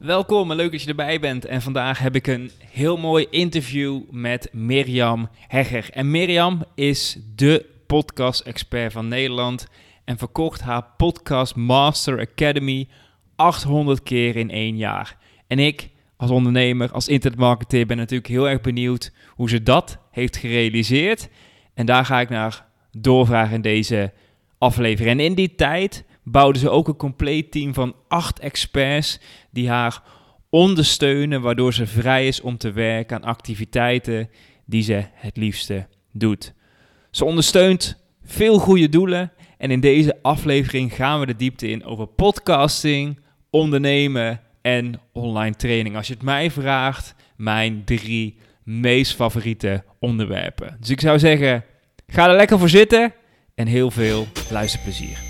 Welkom en leuk dat je erbij bent. En vandaag heb ik een heel mooi interview met Mirjam Hegger. En Mirjam is de podcast-expert van Nederland en verkocht haar Podcast Master Academy 800 keer in één jaar. En ik als ondernemer, als internetmarketeer ben natuurlijk heel erg benieuwd hoe ze dat heeft gerealiseerd. En daar ga ik naar doorvragen in deze aflevering. En in die tijd bouwden ze ook een compleet team van acht experts die haar ondersteunen, waardoor ze vrij is om te werken aan activiteiten die ze het liefste doet. Ze ondersteunt veel goede doelen en in deze aflevering gaan we de diepte in over podcasting, ondernemen en online training. Als je het mij vraagt, mijn drie meest favoriete onderwerpen. Dus ik zou zeggen, ga er lekker voor zitten en heel veel luisterplezier.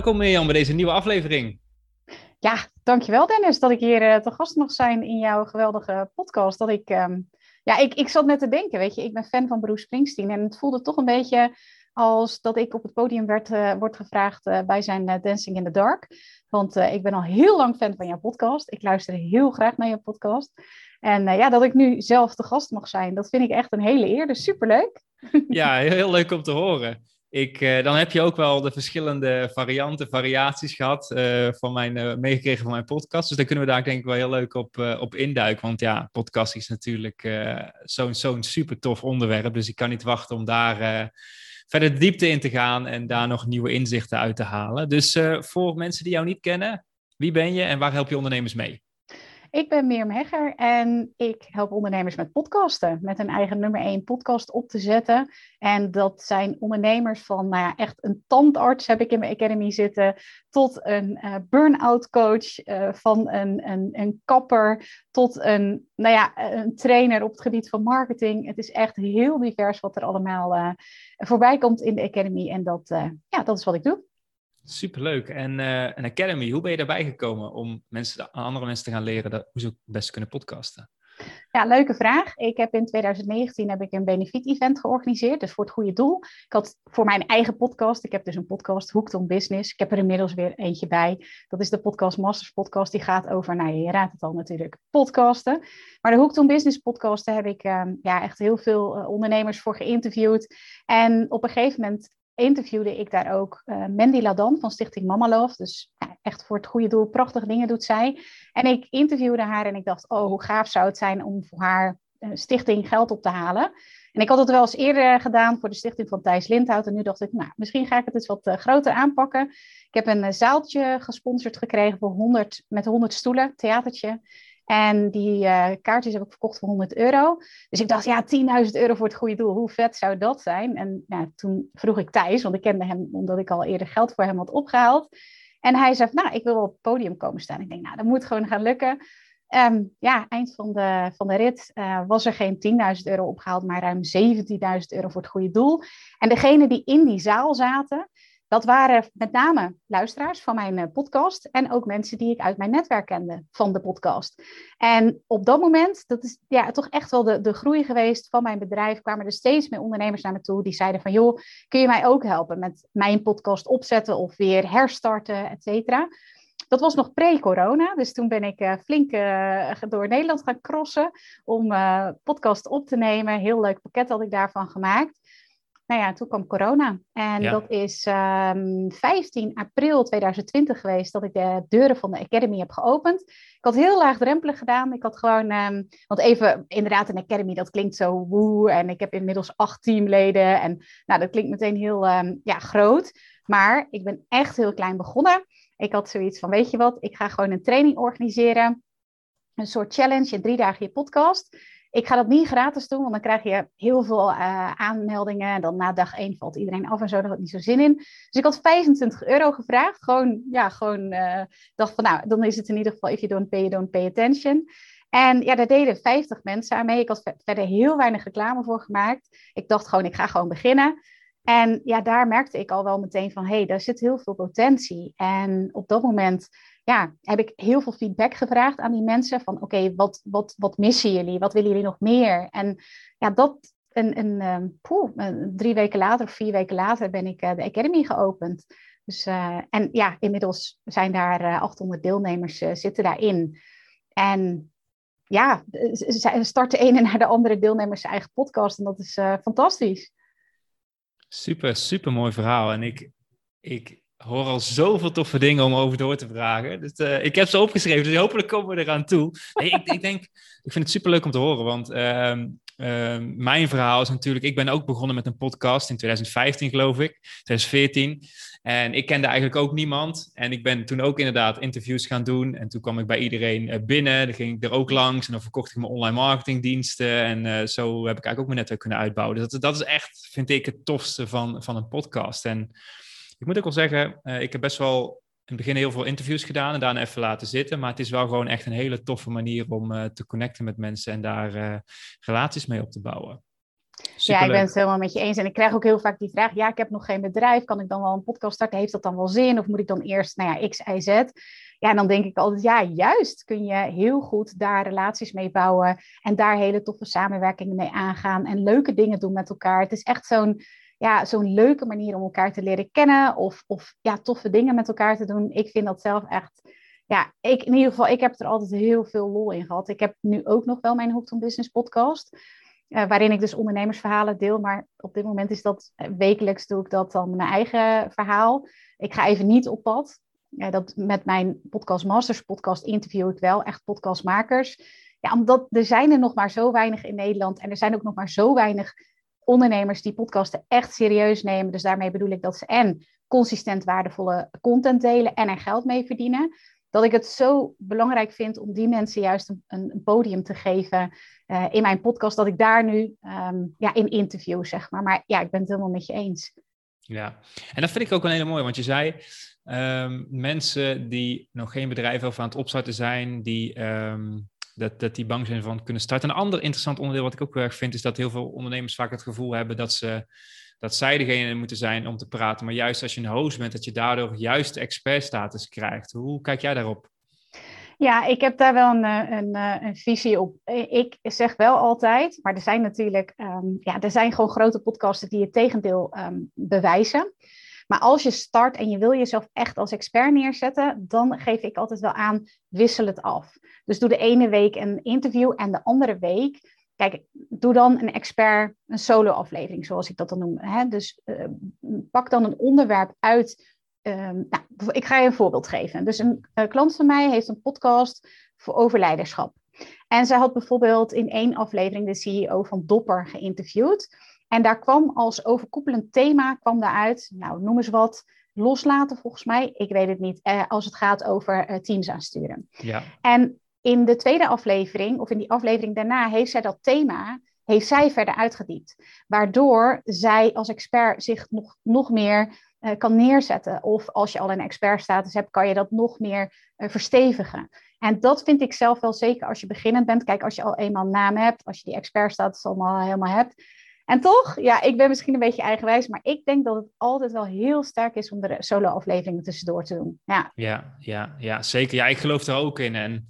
Welkom Mirjam bij deze nieuwe aflevering. Ja, dankjewel Dennis dat ik hier uh, te gast mag zijn in jouw geweldige podcast. Dat ik, um, ja, ik, ik zat net te denken, weet je, ik ben fan van Bruce Springsteen en het voelde toch een beetje als dat ik op het podium werd, uh, wordt gevraagd uh, bij zijn Dancing in the Dark. Want ik ben al heel lang fan van jouw podcast. Ik luister heel graag naar jouw podcast. En ja, dat ik nu zelf te gast mag zijn, dat vind ik echt een hele eer. Dus superleuk. Ja, heel, heel leuk om te horen. Ik, uh, dan heb je ook wel de verschillende varianten, variaties gehad uh, van mijn, uh, meegekregen van mijn podcast. Dus daar kunnen we daar denk ik wel heel leuk op, op induiken. Want ja, podcast is natuurlijk zo'n zo'n super tof onderwerp. Dus ik kan niet wachten om daar verder de diepte in te gaan en daar nog nieuwe inzichten uit te halen. Dus voor mensen die jou niet kennen, wie ben je en waar help je ondernemers mee? Ik ben Mirjam Hegger en ik help ondernemers met podcasten. Met een eigen nummer 1 podcast op te zetten. En dat zijn ondernemers van nou ja, echt een tandarts heb ik in mijn academy zitten. Tot een uh, burn-out coach, uh, van een, een, een kapper tot een, nou ja, een trainer op het gebied van marketing. Het is echt heel divers wat er allemaal uh, voorbij komt in de academy. En dat, ja, dat is wat ik doe. Superleuk. En een Academy, hoe ben je daarbij gekomen om mensen, andere mensen te gaan leren dat, hoe ze het best kunnen podcasten? Ja, leuke vraag. Ik heb in 2019 heb ik een benefit-event georganiseerd, dus voor het goede doel. Ik had voor mijn eigen podcast, ik heb dus een podcast, Hooked on Business. Ik heb er inmiddels weer eentje bij. Dat is de Podcast Masters podcast. Die gaat over, nou je raadt het al natuurlijk, podcasten. Maar de Hooked on Business podcast, daar heb ik um, ja, echt heel veel uh, ondernemers voor geïnterviewd. En op een gegeven moment interviewde ik daar ook uh, Mandy Ladan van Stichting Mama Love. Dus echt voor het goede doel, prachtige dingen doet zij. En ik interviewde haar en ik dacht, oh, hoe gaaf zou het zijn om voor haar uh, stichting geld op te halen. En ik had het wel eens eerder gedaan voor de stichting van Thijs Lindhout. En nu dacht ik, nou, misschien ga ik het eens wat groter aanpakken. Ik heb een zaaltje gesponsord gekregen voor 100, met 100 stoelen, theatertje. En die uh, kaartjes heb ik verkocht voor 100 euro. Dus ik dacht, ja, 10.000 euro voor het goede doel. Hoe vet zou dat zijn? En ja, toen vroeg ik Thijs, want ik kende hem omdat ik al eerder geld voor hem had opgehaald. En hij zei, nou, ik wil wel op het podium komen staan. Ik denk, nou, dat moet gewoon gaan lukken. Um, ja, eind van de, van de rit uh, was er geen 10.000 euro opgehaald, maar ruim 17.000 euro voor het goede doel. En degene die in die zaal zaten, dat waren met name luisteraars van mijn uh, podcast en ook mensen die ik uit mijn netwerk kende van de podcast. En op dat moment, dat is ja, toch echt wel de, de groei geweest van mijn bedrijf, kwamen er steeds meer ondernemers naar me toe die zeiden van joh, kun je mij ook helpen met mijn podcast opzetten of weer herstarten, et cetera. Dat was nog pre-corona, dus toen ben ik uh, flink uh, door Nederland gaan crossen om podcast op te nemen. Heel leuk pakket had ik daarvan gemaakt nou ja, toen kwam corona. En ja. dat is um, 15 april 2020 geweest dat ik de deuren van de Academy heb geopend. Ik had heel laagdrempelig gedaan. Ik had gewoon, um, want even, inderdaad, een Academy, dat klinkt zo woe. En ik heb inmiddels acht teamleden. En nou, dat klinkt meteen heel um, ja, groot. Maar ik ben echt heel klein begonnen. Ik had zoiets van, weet je wat, ik ga gewoon een training organiseren. Een soort challenge in drie dagen je podcast. Ik ga dat niet gratis doen, want dan krijg je heel veel uh, aanmeldingen. En dan na dag één valt iedereen af en zo, daar had ik niet zo zin in. Dus ik had 25 euro gevraagd. Gewoon, ja, gewoon uh, dacht van, nou, dan is het in ieder geval, if you don't pay, don't pay attention. En ja, daar deden 50 mensen aan mee. Ik had verder heel weinig reclame voor gemaakt. Ik dacht gewoon, ik ga gewoon beginnen. En ja, daar merkte ik al wel meteen van, hé, hey, daar zit heel veel potentie. En op dat moment ja, heb ik heel veel feedback gevraagd aan die mensen. Van oké, wat, wat, wat missen jullie? Wat willen jullie nog meer? En ja, dat een, een, ehm, poeh, drie weken later of vier weken later ben ik uh, de Academy geopend. Dus, uh, en ja, inmiddels zijn daar uh, eh, 800 deelnemers zitten daarin. En ja, ze starten de ene naar de andere deelnemers zijn eigen podcast. En dat is fantastisch. Super, super mooi verhaal. En ik, ik hoor al zoveel toffe dingen om over door te vragen. Dus, uh, ik heb ze opgeschreven, dus hopelijk komen we eraan toe. ik, ik, denk, ik vind het super leuk om te horen, want uh, mijn verhaal is natuurlijk, ik ben ook begonnen met een podcast in 2015 geloof ik, 2014. En ik kende eigenlijk ook niemand. En ik ben toen ook inderdaad interviews gaan doen. En toen kwam ik bij iedereen eh, binnen. Dan ging ik er ook langs. En dan verkocht ik mijn online marketingdiensten. En uh, zo heb ik eigenlijk ook mijn netwerk kunnen uitbouwen. Dus dat, dat is echt, vind ik, het tofste van, van een podcast. En ik moet ook wel zeggen, uh, ik heb best wel in het begin heel veel interviews gedaan en daarna even laten zitten. Maar het is wel gewoon echt een hele toffe manier om uh, te connecten met mensen en daar uh, relaties mee op te bouwen. Superleuk. Ja, ik ben het helemaal met je eens. En ik krijg ook heel vaak die vraag: ja, ik heb nog geen bedrijf. Kan ik dan wel een podcast starten? Heeft dat dan wel zin? Of moet ik dan eerst, nou ja, X, Y, Z? Ja, en dan denk ik altijd: ja, juist kun je heel goed daar relaties mee bouwen. En daar hele toffe samenwerkingen mee aangaan. En leuke dingen doen met elkaar. Het is echt zo'n ja, zo'n leuke manier om elkaar te leren kennen of, of ja, toffe dingen met elkaar te doen. Ik vind dat zelf echt, ja, ik, in ieder geval, ik heb er altijd heel veel lol in gehad. Ik heb nu ook nog wel mijn Hooked Business podcast, uh, waarin ik dus ondernemersverhalen deel, maar op dit moment is dat eh, wekelijks doe ik dat dan mijn eigen verhaal. Ik ga even niet op pad. Dat met mijn podcast Masters podcast interview ik wel echt podcastmakers. Ja, omdat er zijn er nog maar zo weinig in Nederland en er zijn ook nog maar zo weinig ondernemers die podcasten echt serieus nemen. Dus daarmee bedoel ik dat ze en consistent waardevolle content delen en er geld mee verdienen. Dat ik het zo belangrijk vind om die mensen juist een, een podium te geven uh, in mijn podcast. Dat ik daar nu um, ja, in interview, zeg maar. Maar ja, ik ben het helemaal met je eens. Ja, en dat vind ik ook een hele mooie. Want je zei, um, mensen die nog geen bedrijf of aan het opstarten zijn, die um, dat, dat die bang zijn van kunnen starten. Een ander interessant onderdeel wat ik ook heel erg vind, is dat heel veel ondernemers vaak het gevoel hebben dat, ze, dat zij degene moeten zijn om te praten. Maar juist als je een host bent, dat je daardoor juist expertstatus krijgt. Hoe kijk jij daarop? Ja, ik heb daar wel een, eh, een, eh, een, visie op. Ik zeg wel altijd, maar er zijn natuurlijk, um, ja, er zijn gewoon grote podcasten die het tegendeel um, bewijzen. Maar als je start en je wil jezelf echt als expert neerzetten, dan geef ik altijd wel aan, wissel het af. Dus doe de ene week een interview en de andere week, kijk, doe dan een expert, een solo-aflevering, zoals ik dat dan noem. Hè? Dus uh, pak dan een onderwerp uit. Uh, nou, ik ga je een voorbeeld geven. Dus een klant van mij heeft een podcast voor over leiderschap. En zij had bijvoorbeeld in één aflevering de CEO van Dopper geïnterviewd. En daar kwam als overkoepelend thema, kwam daaruit, nou noem eens wat, loslaten volgens mij. Ik weet het niet, eh, als het gaat over eh, teams aansturen. Ja. En in de tweede aflevering, of in die aflevering daarna, heeft zij dat thema, heeft zij verder uitgediept. Waardoor zij als expert zich nog, nog meer uh, kan neerzetten. Of als je al een expertstatus hebt, kan je dat nog meer uh, verstevigen. En dat vind ik zelf wel zeker als je beginnend bent. Kijk, als je al eenmaal naam hebt, als je die expertstatus allemaal helemaal hebt, en toch, ja, ik ben misschien een beetje eigenwijs, maar ik denk dat het altijd wel heel sterk is om de solo-afleveringen tussendoor te doen. Ja. Ja, ja, ja, zeker. Ja, ik geloof er ook in. En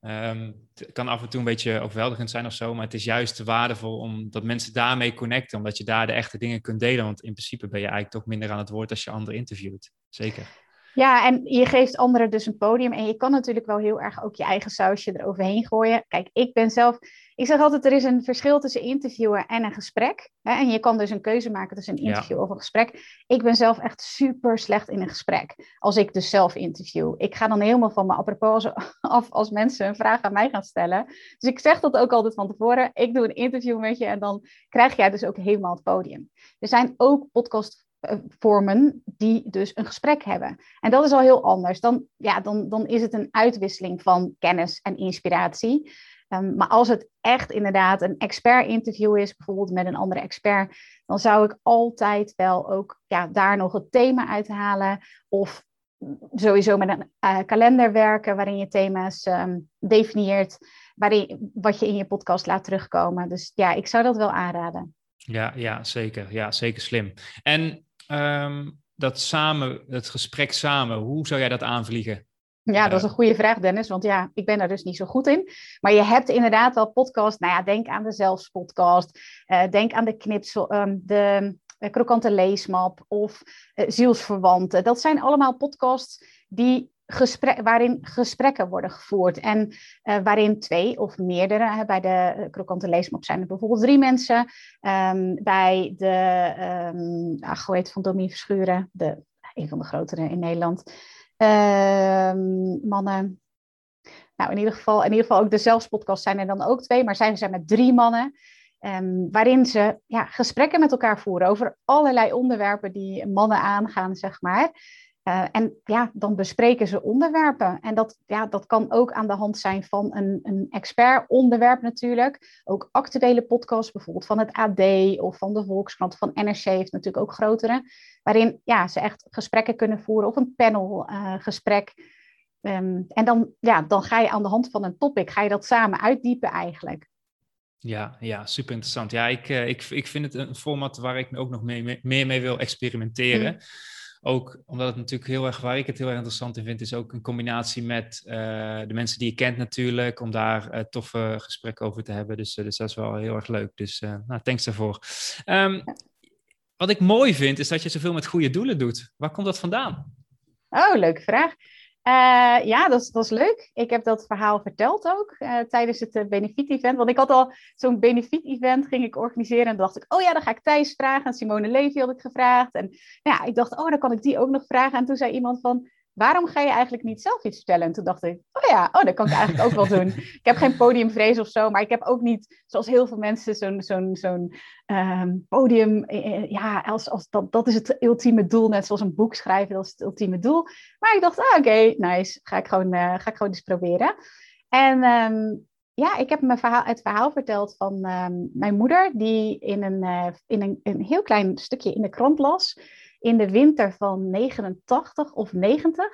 um, het kan af en toe een beetje overweldigend zijn of zo, maar het is juist waardevol omdat mensen daarmee connecten, omdat je daar de echte dingen kunt delen. Want in principe ben je eigenlijk toch minder aan het woord als je anderen interviewt. Zeker. Ja, en je geeft anderen dus een podium. En je kan natuurlijk wel heel erg ook je eigen sausje eroverheen gooien. Kijk, ik ben zelf. Ik zeg altijd: er is een verschil tussen interviewen en een gesprek. Hè? En je kan dus een keuze maken tussen een interview of een gesprek. Ik ben zelf echt super slecht in een gesprek. Als ik dus zelf interview. Ik ga dan helemaal van mijn apropos af als mensen een vraag aan mij gaan stellen. Dus ik zeg dat ook altijd van tevoren. Ik doe een interview met je en dan krijg jij dus ook helemaal het podium. Er zijn ook podcast vormen die dus een gesprek hebben. En dat is al heel anders. Dan, ja, dan, dan is het een uitwisseling van kennis en inspiratie. Ehm, maar als het echt inderdaad een expert-interview is, bijvoorbeeld met een andere expert, dan zou ik altijd wel ook ja, daar nog het thema uithalen. Of sowieso met een uh, kalender werken waarin je thema's um, definieert, waarin, wat je in je podcast laat terugkomen. Dus ja, ik zou dat wel aanraden. Ja, ja zeker. Ja, zeker slim. En um, dat samen, het gesprek samen, hoe zou jij dat aanvliegen? Ja, dat is een goede vraag, Dennis. Want ja, ik ben daar dus niet zo goed in. Maar je hebt inderdaad wel podcasts. Nou ja, denk aan de Zelfspodcast. Uh, denk aan de Knipsel, um, de uh, Krokante Leesmap of uh, Zielsverwanten. Dat zijn allemaal podcasts die gesprek, waarin gesprekken worden gevoerd. En waarin twee of meerdere, bij de Krokante Leesmap zijn er bijvoorbeeld drie mensen. Um, bij de, um, ach, hoe heet van Domien Verschuren, de, een van de grotere in Nederland... Uh, mannen. Nou, in ieder geval, in ieder geval ook de zelfspodcast zijn er dan ook twee, maar zijn ze met drie mannen. Um, waarin ze ja, gesprekken met elkaar voeren over allerlei onderwerpen die mannen aangaan, zeg maar. Uh, en ja, dan bespreken ze onderwerpen. En dat, ja, dat kan ook aan de hand zijn van een, een expert-onderwerp natuurlijk. Ook actuele podcasts, bijvoorbeeld van het AD of van de Volkskrant, van NRC heeft natuurlijk ook grotere. Waarin ja, ze echt gesprekken kunnen voeren of een panelgesprek. Uh, um, en dan, ja, dan ga je aan de hand van een topic, ga je dat samen uitdiepen eigenlijk. Ja, ja, super interessant. Ja, ik, uh, ik, ik vind het een format waar ik ook nog mee, mee, meer mee wil experimenteren. Mm ook omdat het natuurlijk heel erg, waar ik het heel erg interessant in vind, is ook een combinatie met uh, de mensen die je kent natuurlijk, om daar uh, toffe gesprekken over te hebben. Dus, uh, dus dat is wel heel erg leuk. Dus nou, thanks daarvoor. Um, wat ik mooi vind, is dat je zoveel met goede doelen doet. Waar komt dat vandaan? Oh, leuke vraag. Uh, ja, dat is leuk. Ik heb dat verhaal verteld ook uh, tijdens het uh, benefiet-event. Want ik had al zo'n benefiet-event ging ik organiseren. En dacht ik, oh ja, dan ga ik Thijs vragen. En Simone Levy had ik gevraagd. En ja, ik dacht, oh, dan kan ik die ook nog vragen. En toen zei iemand van, waarom ga je eigenlijk niet zelf iets vertellen? En toen dacht ik, oh ja, oh, dat kan ik eigenlijk ook wel doen. Ik heb geen podiumvrees of zo, maar ik heb ook niet, zoals heel veel mensen, zo'n zo'n zo'n um, podium. Eh, eh, ja, als, als dat, dat is het ultieme doel, net zoals een boek schrijven, dat is het ultieme doel. Maar ik dacht, ah, oké, okay, nice, ga ik, gewoon, uh, ga ik gewoon eens proberen. En um, ja, ik heb mijn verhaal, het verhaal verteld van um, mijn moeder, die in, een, uh, in een, een heel klein stukje in de krant las in de winter van 89 of 90.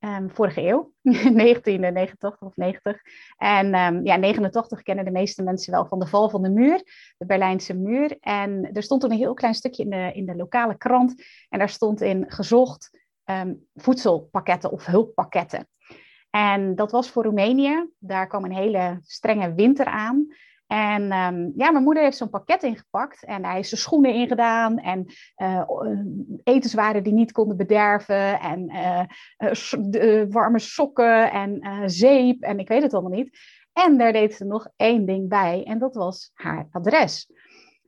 Um, ehm, vorige eeuw, 1989 of 90. En um, ja, 89 kennen de meeste mensen wel van de val van de muur, de Berlijnse muur. En er stond een heel klein stukje in de, in de lokale krant. En daar stond in gezocht um, voedselpakketten of hulppakketten. En dat was voor Roemenië. Daar kwam een hele strenge winter aan. En um, ja, mijn moeder heeft zo'n pakket ingepakt en daar is de schoenen in gedaan en uh, etenswaren die niet konden bederven en uh, warme sokken en zeep en ik weet het allemaal niet. En daar deed ze nog één ding bij en dat was haar adres.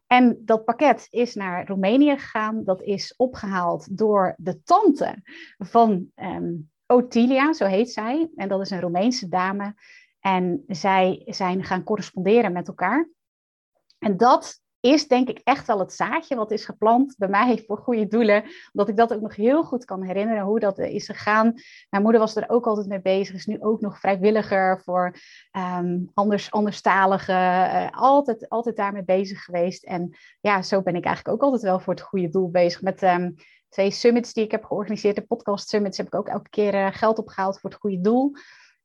En dat pakket is naar Roemenië gegaan. Dat is opgehaald door de tante van um, Otilia, zo heet zij. En dat is een Roemeense dame en zij zijn gaan corresponderen met elkaar. En dat is denk ik echt wel het zaadje wat is geplant bij mij voor goede doelen. Omdat ik dat ook nog heel goed kan herinneren hoe dat is gegaan. Mijn moeder was er ook altijd mee bezig. Is nu ook nog vrijwilliger voor um, anders, anderstaligen. Uh, altijd, altijd daarmee bezig geweest. En ja, zo ben ik eigenlijk ook altijd wel voor het goede doel bezig. Met um, twee summits die ik heb georganiseerd. De podcast summits heb ik ook elke keer uh, geld opgehaald voor het goede doel.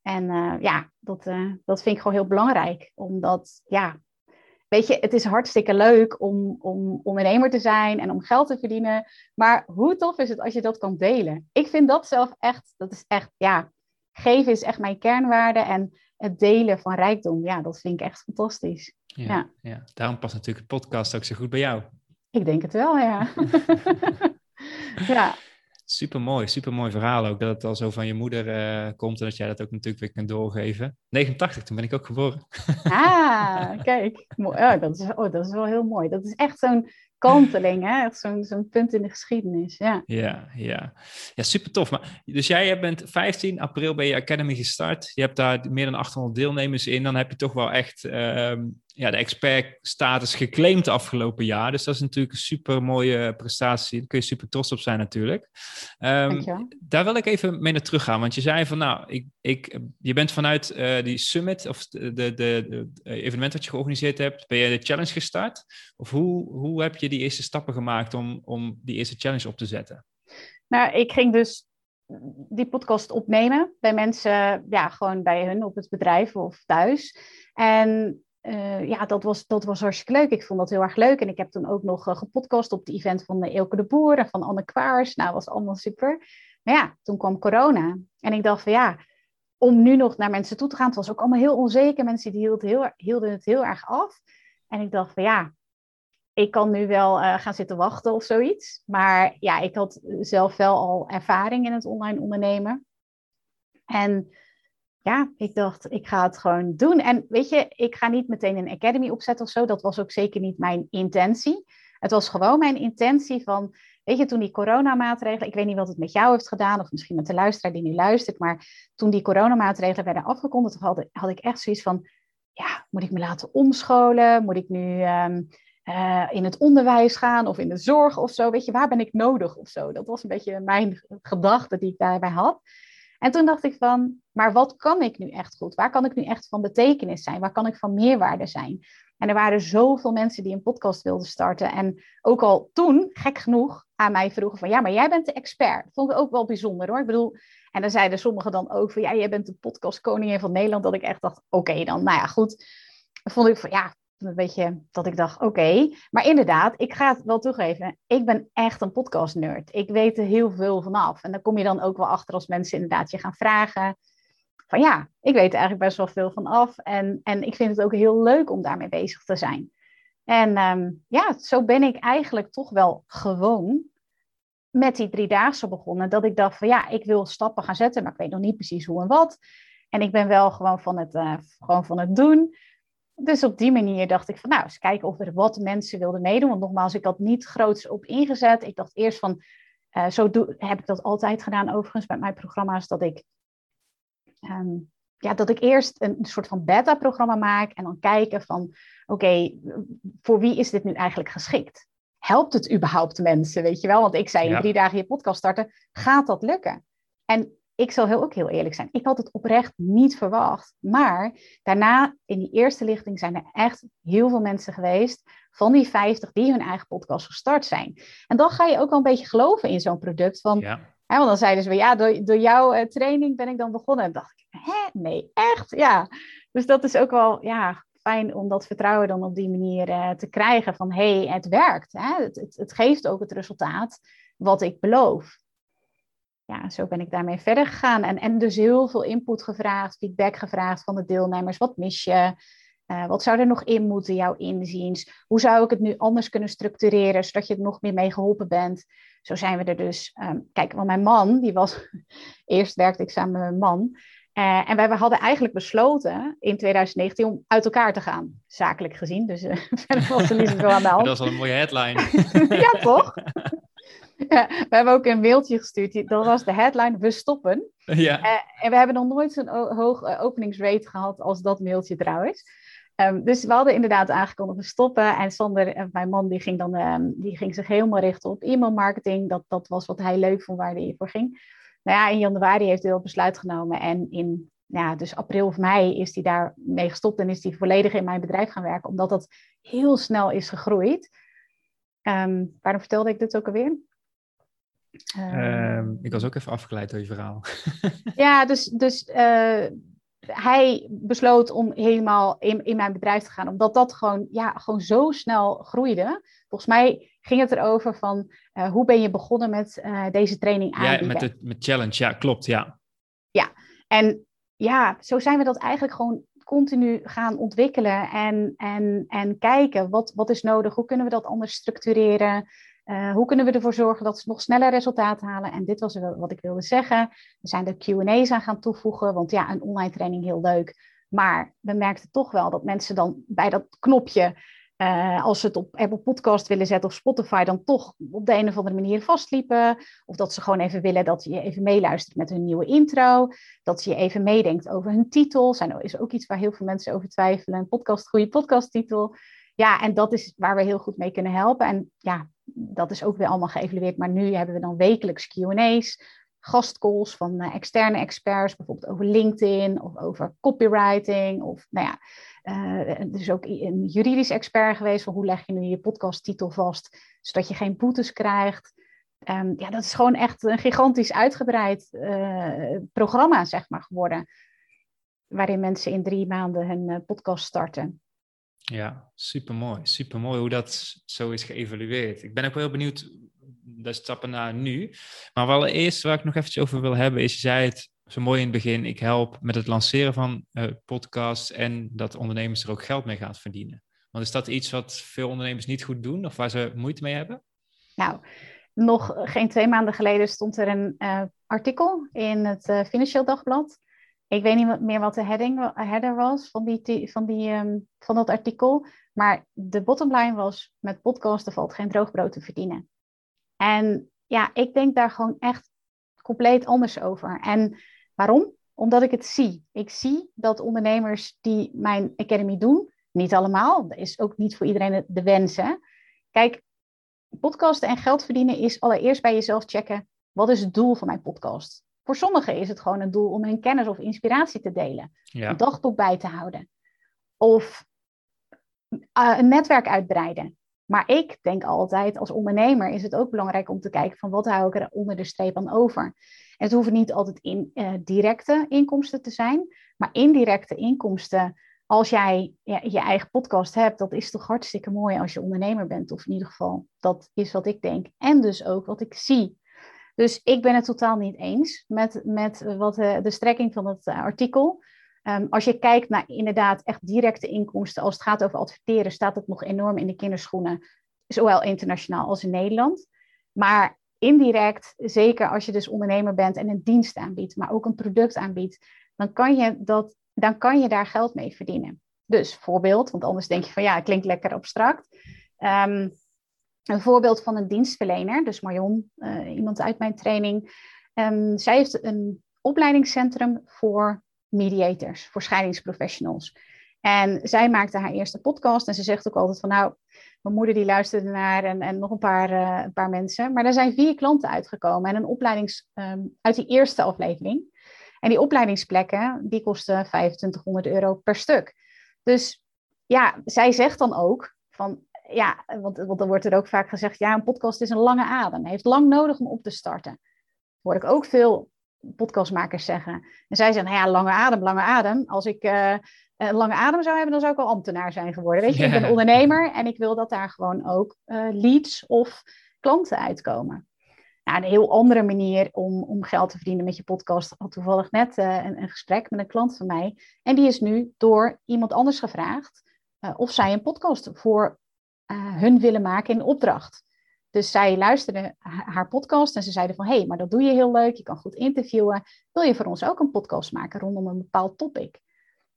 En uh, ja, dat, uh, dat vind ik gewoon heel belangrijk. Omdat, ja, weet je, het is hartstikke leuk om, om ondernemer te zijn en om geld te verdienen. Maar hoe tof is het als je dat kan delen? Ik vind dat zelf echt, dat is echt, ja, geven is echt mijn kernwaarde. En het delen van rijkdom, ja, dat vind ik echt fantastisch. Ja, ja. ja. daarom past natuurlijk de podcast ook zo goed bij jou. Ik denk het wel, ja. ja. Super mooi, super mooi verhaal ook. Dat het al zo van je moeder uh, komt en dat jij dat ook natuurlijk weer kunt doorgeven. 89, toen ben ik ook geboren. Ah, kijk. Oh, dat, is, oh, dat is wel heel mooi. Dat is echt zo'n kanteling, hè? zo'n zo'n punt in de geschiedenis. Ja, ja, ja. ja super tof. Maar, dus jij bent 15 april bij je Academy gestart. Je hebt daar meer dan 800 deelnemers in. Dan heb je toch wel echt uh, ja, de expertstatus geclaimd de afgelopen jaar. Dus dat is natuurlijk een super mooie prestatie. Daar kun je super trots op zijn natuurlijk. Um, daar wil ik even mee naar terug gaan. Want je zei van nou, ik, ik, je bent vanuit uh, die summit of de, de, de, evenement dat je georganiseerd hebt, ben je de challenge gestart? Of hoe, hoe heb je die eerste stappen gemaakt om, om die eerste challenge op te zetten? Nou, ik ging dus die podcast opnemen bij mensen, ja, gewoon bij hun op het bedrijf of thuis. En uh, ja, dat was, dat was hartstikke leuk. Ik vond dat heel erg leuk. En ik heb toen ook nog uh, gepodcast op het event van Eelke de Boer en van Anne Kwaars. Nou, was allemaal super. Maar ja, toen kwam corona. En ik dacht van ja, om nu nog naar mensen toe te gaan. Het was ook allemaal heel onzeker. Mensen die hielden, heel, hielden het heel erg af. En ik dacht van ja, ik kan nu wel gaan zitten wachten of zoiets. Maar ja, ik had zelf wel al ervaring in het online ondernemen. En ja, ik dacht, ik ga het gewoon doen. En weet je, ik ga niet meteen een academy opzetten of zo. Dat was ook zeker niet mijn intentie. Het was gewoon mijn intentie van, weet je, toen die coronamaatregelen, ik weet niet wat het met jou heeft gedaan, of misschien met de luisteraar die nu luistert, maar toen die coronamaatregelen werden afgekondigd, had, had ik echt zoiets van, ja, moet ik me laten omscholen? Moet ik nu ehm, eh, in het onderwijs gaan of in de zorg of zo? Weet je, waar ben ik nodig of zo? Dat was een beetje mijn gedachte die ik daarbij had. En toen dacht ik van, maar wat kan ik nu echt goed? Waar kan ik nu echt van betekenis zijn? Waar kan ik van meerwaarde zijn? En er waren zoveel mensen die een podcast wilden starten. En ook al toen, gek genoeg, aan mij vroegen van, ja, maar jij bent de expert. Dat vond ik ook wel bijzonder hoor. Ik bedoel, en dan zeiden sommigen dan ook van, ja, jij bent de podcastkoningin van Nederland. Dat ik echt dacht, oké dan, nou ja, goed. Dan vond ik van, ja, een beetje dat ik dacht, oké. Maar inderdaad, ik ga het wel toegeven. Ik ben echt een podcast nerd. Ik weet er heel veel vanaf. En dan kom je dan ook wel achter als mensen inderdaad je gaan vragen. Van ja, ik weet er eigenlijk best wel veel van af. En, en ik vind het ook heel leuk om daarmee bezig te zijn. En ehm, ja, zo ben ik eigenlijk toch wel gewoon met die driedaagse begonnen. Dat ik dacht van ja, ik wil stappen gaan zetten, maar ik weet nog niet precies hoe en wat. En ik ben wel gewoon van het, uh, gewoon van het doen. Dus op die manier dacht ik van nou, eens kijken of er wat mensen wilden meedoen. Want nogmaals, ik had niet groots op ingezet. Ik dacht eerst van, uh, zo doe, heb ik dat altijd gedaan overigens bij mijn programma's, dat ik, um, ja, dat ik eerst een soort van beta-programma maak en dan kijken van, oké, voor wie is dit nu eigenlijk geschikt? Helpt het überhaupt mensen, weet je wel? Want ik zei in drie dagen je podcast starten, gaat dat lukken? En ik zal heel, ook heel eerlijk zijn. Ik had het oprecht niet verwacht. Maar daarna, in die eerste lichting, zijn er echt heel veel mensen geweest van die 50 die hun eigen podcast gestart zijn. En dan ga je ook wel een beetje geloven in zo'n product. Van, ja. hè, want dan zeiden ze, ja, door, door jouw uh, training ben ik dan begonnen. En dacht ik, hè, nee, echt? Ja. Dus dat is ook wel ja, fijn om dat vertrouwen dan op die manier uh, te krijgen. Van, hé, hey, het werkt. Hè? Het, het, het geeft ook het resultaat wat ik beloof ja, zo ben ik daarmee verder gegaan. En, en dus heel veel input gevraagd, feedback gevraagd van de deelnemers. Wat mis je? Uh, wat zou er nog in moeten, jouw inziens? Hoe zou ik het nu anders kunnen structureren, zodat je er nog meer mee geholpen bent? Zo zijn we er dus. Um, kijk, want mijn man, die was. Eerst werkte ik samen met mijn man. Uh, en wij hadden eigenlijk besloten in 2019 om uit elkaar te gaan, zakelijk gezien. Dus uh, verder was er niet zoveel aan de hand. Dat was al een mooie headline. ja, toch? Ja, we hebben ook een mailtje gestuurd. Dat was de headline: We stoppen. Ja. Uh, en we hebben nog nooit zo'n hoog uh, openingsrate gehad als dat mailtje trouwens. Um, dus we hadden inderdaad aangekondigd we stoppen. En Sander, uh, mijn man, die ging, dan, um, die ging zich helemaal richten op e-mailmarketing. Dat, dat was wat hij leuk vond, waar hij voor ging. Nou ja, in januari heeft hij dat besluit genomen. En in ja, dus april of mei is hij daarmee gestopt en is hij volledig in mijn bedrijf gaan werken. Omdat dat heel snel is gegroeid. Um, waarom vertelde ik dit ook alweer? Um, ik was ook even afgeleid door je verhaal. ja, dus, dus uh, hij besloot om helemaal in, in mijn bedrijf te gaan, omdat dat gewoon, ja, gewoon zo snel groeide. Volgens mij ging het erover van uh, hoe ben je begonnen met uh, deze training aanbieden. Ja, met de met challenge, ja, klopt, ja. Ja, en ja, zo zijn we dat eigenlijk gewoon continu gaan ontwikkelen en, en, en kijken wat, wat is nodig, hoe kunnen we dat anders structureren. Uh, hoe kunnen we ervoor zorgen dat ze nog sneller resultaat halen? En dit was wat ik wilde zeggen. We zijn er Q&A's aan gaan toevoegen, want ja, een online training heel leuk. Maar we merkten toch wel dat mensen dan bij dat knopje uh, als ze het op Apple Podcast willen zetten of Spotify, dan toch op de een of andere manier vastliepen. Of dat ze gewoon even willen dat je even meeluistert met hun nieuwe intro. Dat je even meedenkt over hun titel. Zijn, is ook iets waar heel veel mensen over twijfelen. Een podcast, goede podcasttitel. Ja, en dat is waar we heel goed mee kunnen helpen. En ja, dat is ook weer allemaal geëvalueerd. Maar nu hebben we dan wekelijks QA's, gastcalls van uh, externe experts, bijvoorbeeld over LinkedIn of over copywriting. Of nou ja, uh, er is ook een juridisch expert geweest van hoe leg je nu je podcasttitel vast, zodat je geen boetes krijgt. Um, ja, dat is gewoon echt een gigantisch uitgebreid uh, programma, zeg maar, geworden. Waarin mensen in drie maanden hun podcast starten. Ja, supermooi. Supermooi hoe dat zo is geëvalueerd. Ik ben ook wel heel benieuwd de stappen naar nu. Maar wel eerst waar ik nog eventjes over wil hebben, is je zei het zo mooi in het begin, ik help met het lanceren van uh, podcasts en dat ondernemers er ook geld mee gaan verdienen. Want is dat iets wat veel ondernemers niet goed doen of waar ze moeite mee hebben? Nou, nog geen twee maanden geleden stond er een uh, artikel in het uh, Financieel Dagblad. Ik weet niet meer wat de heading, header was van, die, van, die, um, van dat artikel. Maar de bottomline was, met podcasten valt geen droogbrood te verdienen. En ja, ik denk daar gewoon echt compleet anders over. En waarom? Omdat ik het zie. Ik zie dat ondernemers die mijn academy doen, niet allemaal, dat is ook niet voor iedereen de wens. Hè? Kijk, podcasten en geld verdienen is allereerst bij jezelf checken, wat is het doel van mijn podcast? Voor sommigen is het gewoon een doel om hun kennis of inspiratie te delen, een dagboek bij te houden of uh, een netwerk uitbreiden. Maar ik denk altijd, als ondernemer is het ook belangrijk om te kijken van wat hou ik er onder de streep aan over. En het hoeven niet altijd in, uh, directe inkomsten te zijn, maar indirecte inkomsten. Als jij ja, je eigen podcast hebt, dat is toch hartstikke mooi als je ondernemer bent. Of in ieder geval, dat is wat ik denk. En dus ook wat ik zie. Dus ik ben het totaal niet eens met, met wat, uh, de strekking van het uh, artikel. Um, als je kijkt naar inderdaad echt directe inkomsten, als het gaat over adverteren, staat het nog enorm in de kinderschoenen, zowel internationaal als in Nederland. Maar indirect, zeker als je dus ondernemer bent en een dienst aanbiedt, maar ook een product aanbiedt, dan kan je, dat, dan kan je daar geld mee verdienen. Dus voorbeeld, want anders denk je van ja, het klinkt lekker abstract. Um, een voorbeeld van een dienstverlener, dus Marion, uh, iemand uit mijn training. Um, zij heeft een opleidingscentrum voor mediators, voor scheidingsprofessionals. En zij maakte haar eerste podcast en ze zegt ook altijd van nou, mijn moeder die luisterde naar en, en nog een paar, uh, een paar mensen. Maar er zijn vier klanten uitgekomen en een opleidings, um, uit die eerste aflevering. En die opleidingsplekken, die kosten 2500 euro per stuk. Dus ja, zij zegt dan ook van ja, want, want dan wordt er ook vaak gezegd, ja, een podcast is een lange adem. Hij heeft lang nodig om op te starten. Hoor ik ook veel podcastmakers zeggen. En zij zeggen, nou ja, lange adem, lange adem. Als ik uh, een lange adem zou hebben, dan zou ik al ambtenaar zijn geworden. Weet je, ik ben ondernemer en ik wil dat daar gewoon ook uh, leads of klanten uitkomen. Nou, een heel andere manier om, om geld te verdienen met je podcast. Ik had toevallig net uh, een, een, gesprek met een klant van mij. En die is nu door iemand anders gevraagd of zij een podcast voor hun willen maken in opdracht. Dus zij luisterden haar podcast en ze zeiden van... hé, hey, maar dat doe je heel leuk, je kan goed interviewen. Wil je voor ons ook een podcast maken rondom een bepaald topic?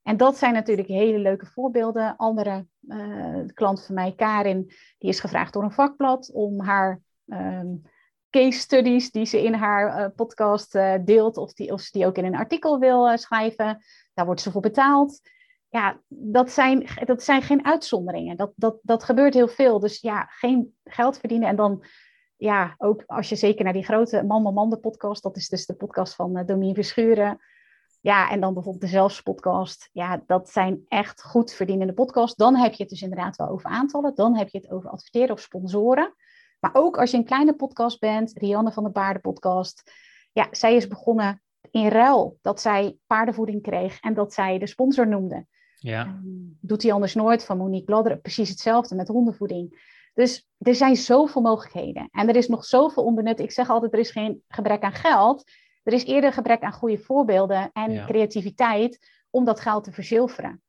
En dat zijn natuurlijk hele leuke voorbeelden. Andere uh, klant van mij, Karin, die is gevraagd door een vakblad... om haar um, case studies die ze in haar uh, podcast deelt... Of, die, of ze die ook in een artikel wil schrijven. Daar wordt ze voor betaald ja, dat zijn, dat zijn geen uitzonderingen. Dat, dat, dat gebeurt heel veel. Dus ja, geen geld verdienen. En dan, ja, ook als je zeker naar die grote Man Man Man de podcast, dat is dus de podcast van uh, Domien Verschuren. Ja, en dan bijvoorbeeld de Zelfs podcast. Ja, dat zijn echt goed verdienende podcasts. Dan heb je het dus inderdaad wel over aantallen. Dan heb je het over adverteren of sponsoren. Maar ook als je een kleine podcast bent, Rianne van de Paarden podcast. Ja, zij is begonnen in ruil dat zij paardenvoeding kreeg en dat zij de sponsor noemde. Ja. Doet hij anders nooit van Monique Bladder. Precies hetzelfde met hondenvoeding. Dus er zijn zoveel mogelijkheden. En er is nog zoveel onbenut. Ik zeg altijd, er is geen gebrek aan geld. Er is eerder gebrek aan goede voorbeelden en creativiteit om dat geld te verzilveren.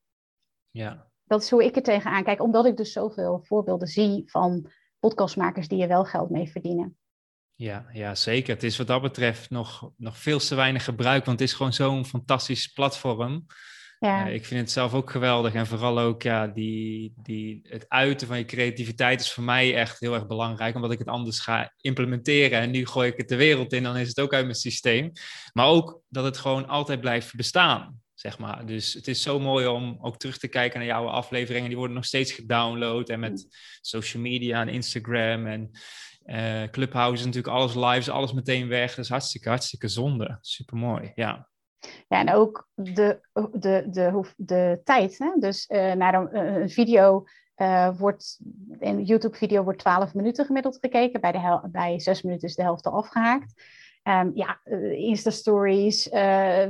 Ja. Dat is hoe ik er tegenaan kijk, omdat ik dus zoveel voorbeelden zie van podcastmakers die er wel geld mee verdienen. Ja, ja, zeker. Het is wat dat betreft nog, nog veel te weinig gebruik, want het is gewoon zo'n fantastisch platform Ja. ik vind het zelf ook geweldig. En vooral ook ja, die, die, het uiten van je creativiteit is voor mij echt heel erg belangrijk. Omdat ik het anders ga implementeren. En nu gooi ik het de wereld in, dan is het ook uit mijn systeem. Maar ook dat het gewoon altijd blijft bestaan zeg maar. Dus het is zo mooi om ook terug te kijken naar jouw afleveringen. Die worden nog steeds gedownload en met mm. social media en Instagram en uh, Clubhouse natuurlijk alles live, is alles meteen weg. Dat is hartstikke, hartstikke zonde. Super mooi, ja. Ja, en ook de, de, de, de tijd. Hè? Dus uh, naar een, video uh, wordt, een YouTube-video wordt 12 minuten gemiddeld gekeken. Bij, de bij 6 minuten is de helft al afgehaakt. Um, ja, Insta-stories, uh,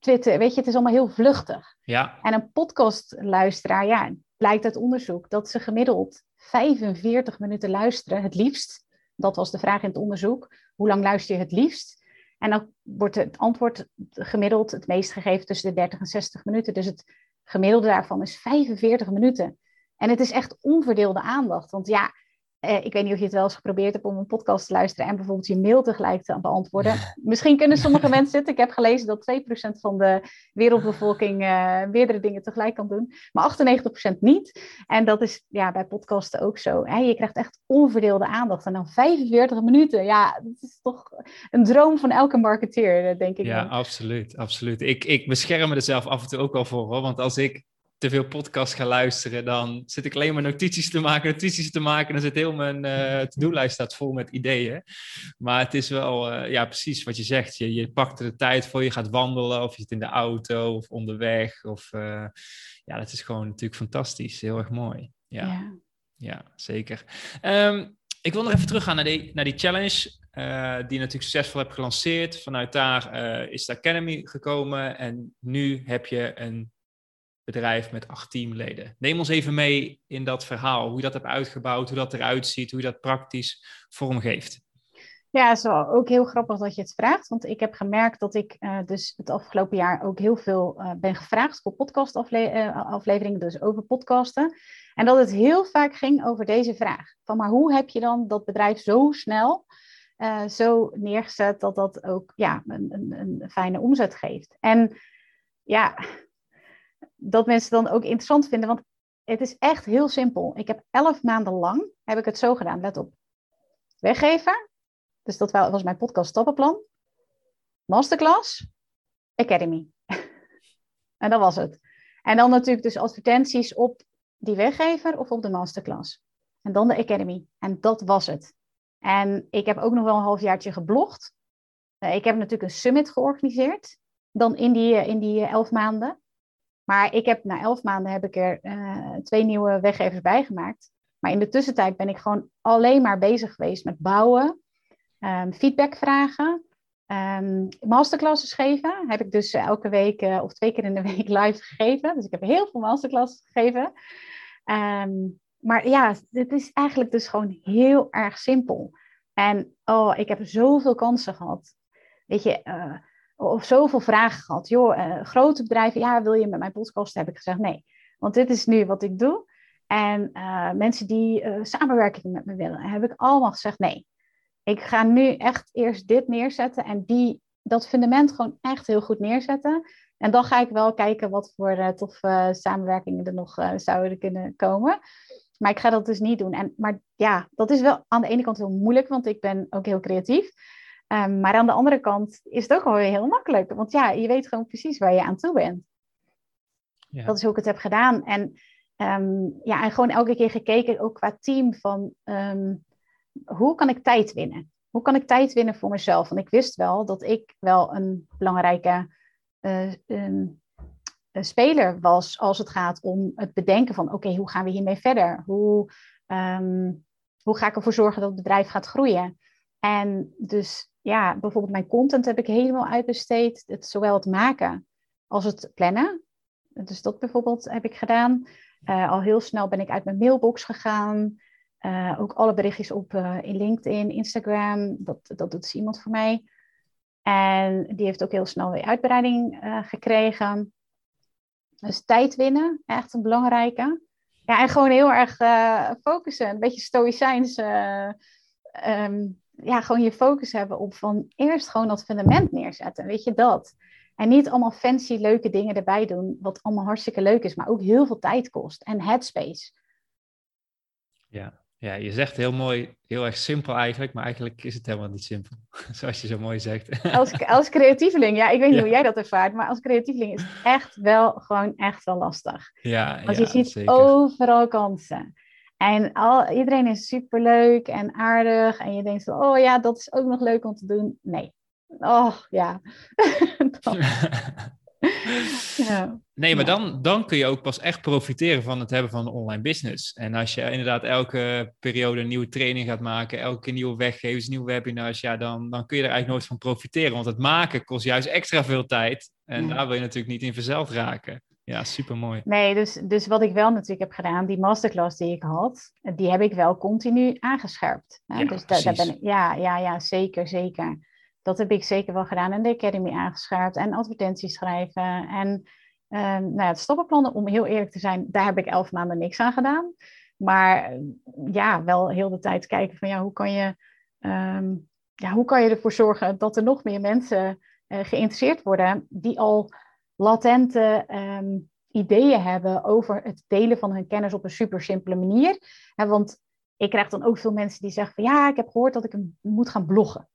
Twitter, weet je, het is allemaal heel vluchtig. Ja. En een podcastluisteraar, ja, blijkt uit onderzoek dat ze gemiddeld 45 minuten luisteren, het liefst. Dat was de vraag in het onderzoek. Hoe lang luister je het liefst? En dan wordt het antwoord gemiddeld het meest gegeven tussen de 30 en 60 minuten. Dus het gemiddelde daarvan is 45 minuten. En het is echt onverdeelde aandacht. Want ja, ik weet niet of je het wel eens geprobeerd hebt om een podcast te luisteren en bijvoorbeeld je mail tegelijk te beantwoorden. Misschien kunnen sommige mensen het. Ik heb gelezen dat 2% van de wereldbevolking uh, meerdere dingen tegelijk kan doen, maar 98% niet. En dat is ja, bij podcasten ook zo. Hè? Je krijgt echt onverdeelde aandacht. En dan 45 minuten, ja, dat is toch een droom van elke marketeer, eh, denk ik. Ja, absoluut. absoluut. Ik, ik bescherm me er zelf af en toe ook al voor, hoor, want als ik te veel podcast ga luisteren, dan zit ik alleen maar notities te maken, notities te maken. En dan zit heel mijn uh, to-do-lijst staat vol met ideeën. Maar het is wel, uh, ja, precies wat je zegt. Je, je pakt er de tijd voor, je gaat wandelen, of je zit in de auto of onderweg. Of, uh, ja, dat is gewoon natuurlijk fantastisch. Heel erg mooi. Ja, ja. ja zeker. Um, ik wil nog even teruggaan naar die, naar die challenge. Uh, die natuurlijk succesvol heb gelanceerd. Vanuit daar uh, is de Academy gekomen. En nu heb je een bedrijf met acht teamleden. Neem ons even mee in dat verhaal, hoe je dat hebt uitgebouwd, hoe dat eruit ziet, hoe je dat praktisch vormgeeft. Ja, is ook heel grappig dat je het vraagt, want ik heb gemerkt dat ik uh, dus het afgelopen jaar ook heel veel uh, ben gevraagd voor podcastafleveringen, uh, dus over podcasten. En dat het heel vaak ging over deze vraag, van maar hoe heb je dan dat bedrijf zo snel zo neergezet dat dat ook ja, een, een, een fijne omzet geeft. En ja, dat mensen dan ook interessant vinden. Want het is echt heel simpel. Ik heb elf maanden lang, heb ik het zo gedaan, let op. Weggever, dus dat was mijn podcast stappenplan. Masterclass, Academy. en dat was het. En dan natuurlijk dus advertenties op die weggever of op de masterclass. En dan de Academy. En dat was het. En ik heb ook nog wel een halfjaartje geblogd. Eh, ik heb natuurlijk een summit georganiseerd. Dan in die, in die elf maanden. Maar ik heb na elf maanden heb ik er uh, twee nieuwe weggevers bij gemaakt. Maar in de tussentijd ben ik gewoon alleen maar bezig geweest met bouwen, um, feedback vragen, um, masterclasses geven. Heb ik dus elke week uh, of twee keer in de week live gegeven. Dus ik heb heel veel masterclasses gegeven. Um, maar ja, het is eigenlijk dus gewoon heel erg simpel. En oh, ik heb zoveel kansen gehad. Weet je, uh, of zoveel vragen gehad. Joh, uh, grote bedrijven, ja, wil je met mijn podcast? Heb ik gezegd nee. Want dit is nu wat ik doe. En uh, mensen die uh, samenwerking met me willen, heb ik allemaal gezegd nee. Ik ga nu echt eerst dit neerzetten en die, dat fundament gewoon echt heel goed neerzetten. En dan ga ik wel kijken wat voor toffe samenwerkingen er nog zouden kunnen komen. Maar ik ga dat dus niet doen. En, maar ja, dat is wel aan de ene kant heel moeilijk, want ik ben ook heel creatief. Um, maar aan de andere kant is het ook wel weer heel makkelijk. Want ja, je weet gewoon precies waar je aan toe bent. Ja. Dat is hoe ik het heb gedaan. En, um, ja, en gewoon elke keer gekeken, ook qua team, van um, hoe kan ik tijd winnen? Hoe kan ik tijd winnen voor mezelf? Want ik wist wel dat ik wel een belangrijke uh, een, een speler was als het gaat om het bedenken van oké, okay, hoe gaan we hiermee verder? Hoe, hoe ga ik ervoor zorgen dat het bedrijf gaat groeien? En dus ja, bijvoorbeeld mijn content heb ik helemaal uitbesteed. Het, zowel het maken als het plannen. Dus dat bijvoorbeeld heb ik gedaan. Uh, al heel snel ben ik uit mijn mailbox gegaan. Uh, ook alle berichtjes op uh, in LinkedIn, Instagram. Dat, dat doet dus iemand voor mij. En die heeft ook heel snel weer uitbreiding gekregen. Dus tijd winnen, echt een belangrijke. Ja, en gewoon heel erg focussen. Een beetje stoïcijns um, ja, gewoon je focus hebben op van eerst gewoon dat fundament neerzetten. Weet je dat? En niet allemaal fancy leuke dingen erbij doen, wat allemaal hartstikke leuk is, maar ook heel veel tijd kost en headspace. Ja, ja, je zegt heel mooi, heel erg simpel eigenlijk, maar eigenlijk is het helemaal niet simpel, zoals je zo mooi zegt. Als, als creatieveling, ja, ik weet niet hoe jij dat ervaart, maar als creatieveling is het echt wel, gewoon echt wel lastig. Ja, Want je ziet overal kansen. En al, iedereen is superleuk en aardig en je denkt, oh ja, dat is ook nog leuk om te doen. Nee. Oh, ja. ja. Nee, maar dan, dan kun je ook pas echt profiteren van het hebben van een online business. En als je inderdaad elke periode een nieuwe training gaat maken, elke nieuwe weggevers, nieuwe webinars, ja, dan, dan kun je er eigenlijk nooit van profiteren. Want het maken kost juist extra veel tijd. En daar wil je natuurlijk niet in verzeld raken. Ja, super mooi. Nee, dus, dus wat ik wel natuurlijk heb gedaan, die masterclass die ik had, die heb ik wel continu aangescherpt. Ja, dus daar, daar ben ik, ja, ja, ja, zeker, zeker. Dat heb ik zeker wel gedaan. En de Academy aangescherpt en advertenties schrijven. En um, nou ja, het stappenplannen, om heel eerlijk te zijn, daar heb ik elf maanden niks aan gedaan. Maar ja, wel heel de tijd kijken van ja, hoe kan je, um, ja, hoe kan je ervoor zorgen dat er nog meer mensen uh, geïnteresseerd worden die al latente um, ideeën hebben over het delen van hun kennis op een super simpele manier. want ik krijg dan ook veel mensen die zeggen van ja, ik heb gehoord dat ik moet gaan bloggen.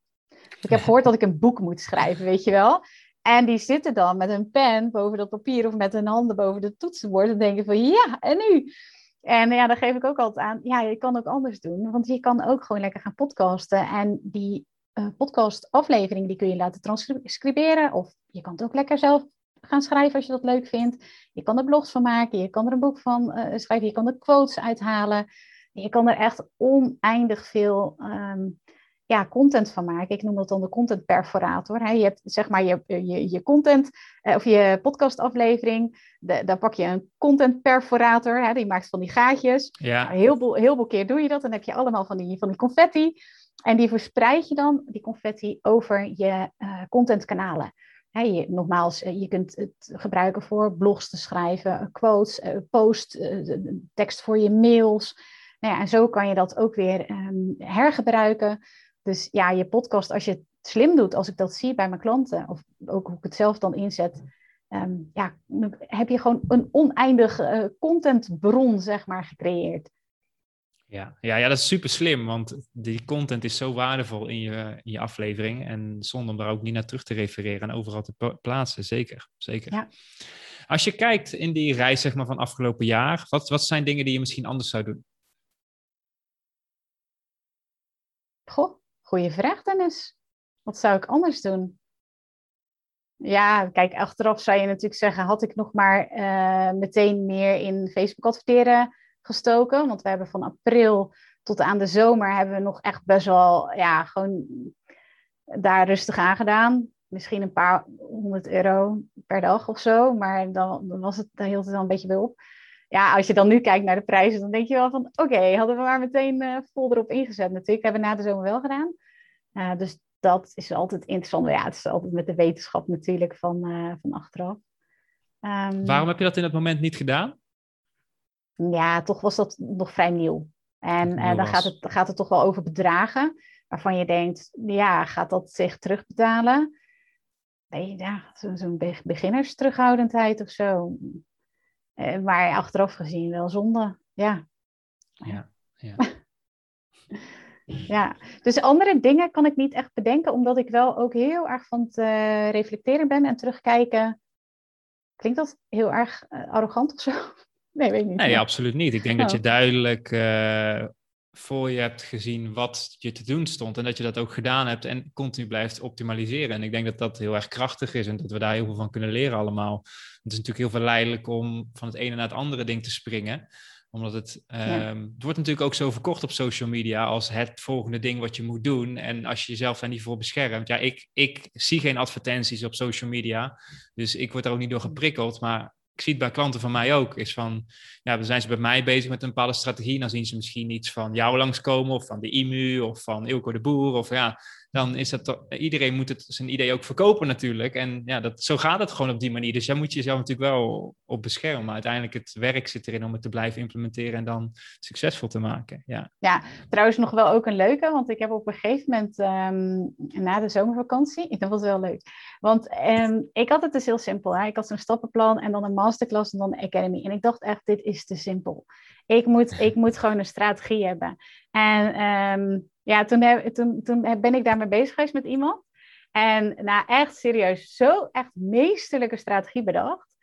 Ik heb gehoord dat ik een boek moet schrijven, weet je wel. En die zitten dan met een pen boven dat papier of met hun handen boven de toetsenbord en denken van ja, en nu? En ja, dan geef ik ook altijd aan, ja, je kan ook anders doen. Want je kan ook gewoon lekker gaan podcasten. En die uh, podcastaflevering, die kun je laten transcriberen. Of je kan het ook lekker zelf gaan schrijven als je dat leuk vindt. Je kan er blogs van maken, je kan er een boek van uh, schrijven, je kan er quotes uithalen. Je kan er echt oneindig veel um, ja, content van maken. Ik noem dat dan de content perforator. Je hebt zeg maar je, je, je content uh, of je podcastaflevering. De, daar pak je een content perforator. Die maakt van die gaatjes. Ja. Nou, heel, veel, heel veel keer doe je dat. Dan heb je allemaal van die, van die confetti. En die verspreid je dan, die confetti, over je uh, contentkanalen. Je, nogmaals, eh, je kunt het gebruiken voor blogs te schrijven, quotes, uh, post, tekst voor je mails. Nou ja, en zo kan je dat ook weer um, hergebruiken. Dus ja, je podcast, als je het slim doet, als ik dat zie bij mijn klanten, of ook hoe ik het zelf dan inzet, um, ja, heb je gewoon een oneindig contentbron, zeg maar, gecreëerd. Ja, ja, ja, dat is super slim, want die content is zo waardevol in je, in je aflevering. En zonder om daar ook niet naar terug te refereren en overal te plaatsen, zeker. zeker. Ja. Als je kijkt in die reis zeg maar, van afgelopen jaar, wat, wat zijn dingen die je misschien anders zou doen? Goh, goede vraag Dennis. Wat zou ik anders doen? Ja, kijk, achteraf zou je natuurlijk zeggen, had ik nog maar uh, meteen meer in Facebook adverteren gestoken. Want we hebben van april tot aan de zomer hebben we nog echt best wel, ja, gewoon daar rustig aan gedaan. Misschien een paar honderd euro per dag of zo. Maar dan, dan was het, daar hield het dan een beetje bij op. Ja, als je dan nu kijkt naar de prijzen, dan denk je wel van... Oké, hadden we maar meteen uh, vol erop ingezet natuurlijk. Hebben we na de zomer wel gedaan. Uh, dus dat is altijd interessant. Ja, het is altijd met de wetenschap natuurlijk van, uh, van achteraf. Um, Waarom heb je dat in het moment niet gedaan? Ja, toch was dat nog vrij nieuw. En uh, dan gaat het, gaat het toch wel over bedragen waarvan je denkt, ja, gaat dat zich terugbetalen? Nee, ja, zo'n zo beginnersterughoudendheid of zo. Uh, maar achteraf gezien wel zonde, ja. Ja, ja. ja, dus andere dingen kan ik niet echt bedenken, omdat ik wel ook heel erg van het uh, reflecteren ben en terugkijken. Klinkt dat heel erg arrogant of zo? Nee, weet ik niet. Nee, absoluut niet. Ik denk dat je oh. duidelijk uh, voor je hebt gezien wat je te doen stond en dat je dat ook gedaan hebt en continu blijft optimaliseren. En ik denk dat dat heel erg krachtig is en dat we daar heel veel van kunnen leren allemaal. Het is natuurlijk heel verleidelijk om van het ene naar het andere ding te springen omdat het, um, het wordt natuurlijk ook zo verkocht op social media als het volgende ding wat je moet doen. En als je jezelf daar niet voor beschermt. Ja, ik, ik zie geen advertenties op social media. Dus ik word er ook niet door geprikkeld. Maar ik zie het bij klanten van mij ook, is van, ja, dan zijn ze bij mij bezig met een bepaalde strategie, dan zien ze misschien iets van jou langskomen, of van de IMU, of van Ilko de Boer, of ja, dan is dat toch, iedereen moet het zijn idee ook verkopen natuurlijk. En ja, dat, zo gaat het gewoon op die manier. Dus jij moet jezelf natuurlijk wel op beschermen. Maar uiteindelijk het werk zit erin om het te blijven implementeren en dan succesvol te maken. Ja, ja trouwens nog wel ook een leuke, want ik heb op een gegeven moment ehm, na de zomervakantie, vond het wel leuk. Want um, ik had het dus heel simpel. Hè? Ik had zo'n stappenplan en dan een masterclass en dan een academy. En ik dacht echt, dit is te simpel. Ik moet, ik moet gewoon een strategie hebben. En um, ja, toen, heb, toen, toen ben ik daarmee bezig geweest met iemand. En nou, echt serieus, zo echt meesterlijke strategie bedacht.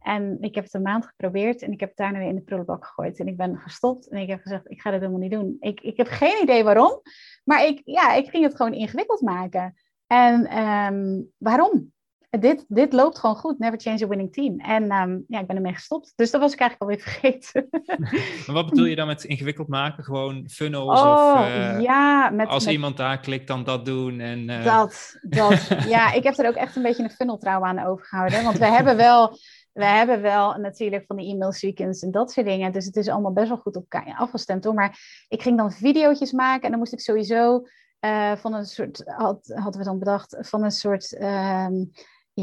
En ik heb het een maand geprobeerd en ik heb het daarna weer in de prullenbak gegooid. En ik ben gestopt en ik heb gezegd, ik ga dit helemaal niet doen. Ik, ik heb geen idee waarom, maar ik, ja, ik ging het gewoon ingewikkeld maken. En um, waarom? Dit, dit loopt gewoon goed. Never change a winning team. En um, ja, ik ben ermee gestopt. Dus dat was ik eigenlijk alweer vergeten. maar wat bedoel je dan met ingewikkeld maken? Gewoon funnels? Oh, of, uh, ja. Met, als met... iemand daar klikt, dan dat doen. En, uh... Dat, dat. ja, ik heb er ook echt een beetje een funnel trouw aan overgehouden. Want we hebben wel... We hebben wel natuurlijk van die e-mail sequence en dat soort dingen. Dus het is allemaal best wel goed op elkaar afgestemd hoor. Maar ik ging dan video's maken en dan moest ik sowieso uh, van een soort, had, hadden we dan bedacht, van een soort um,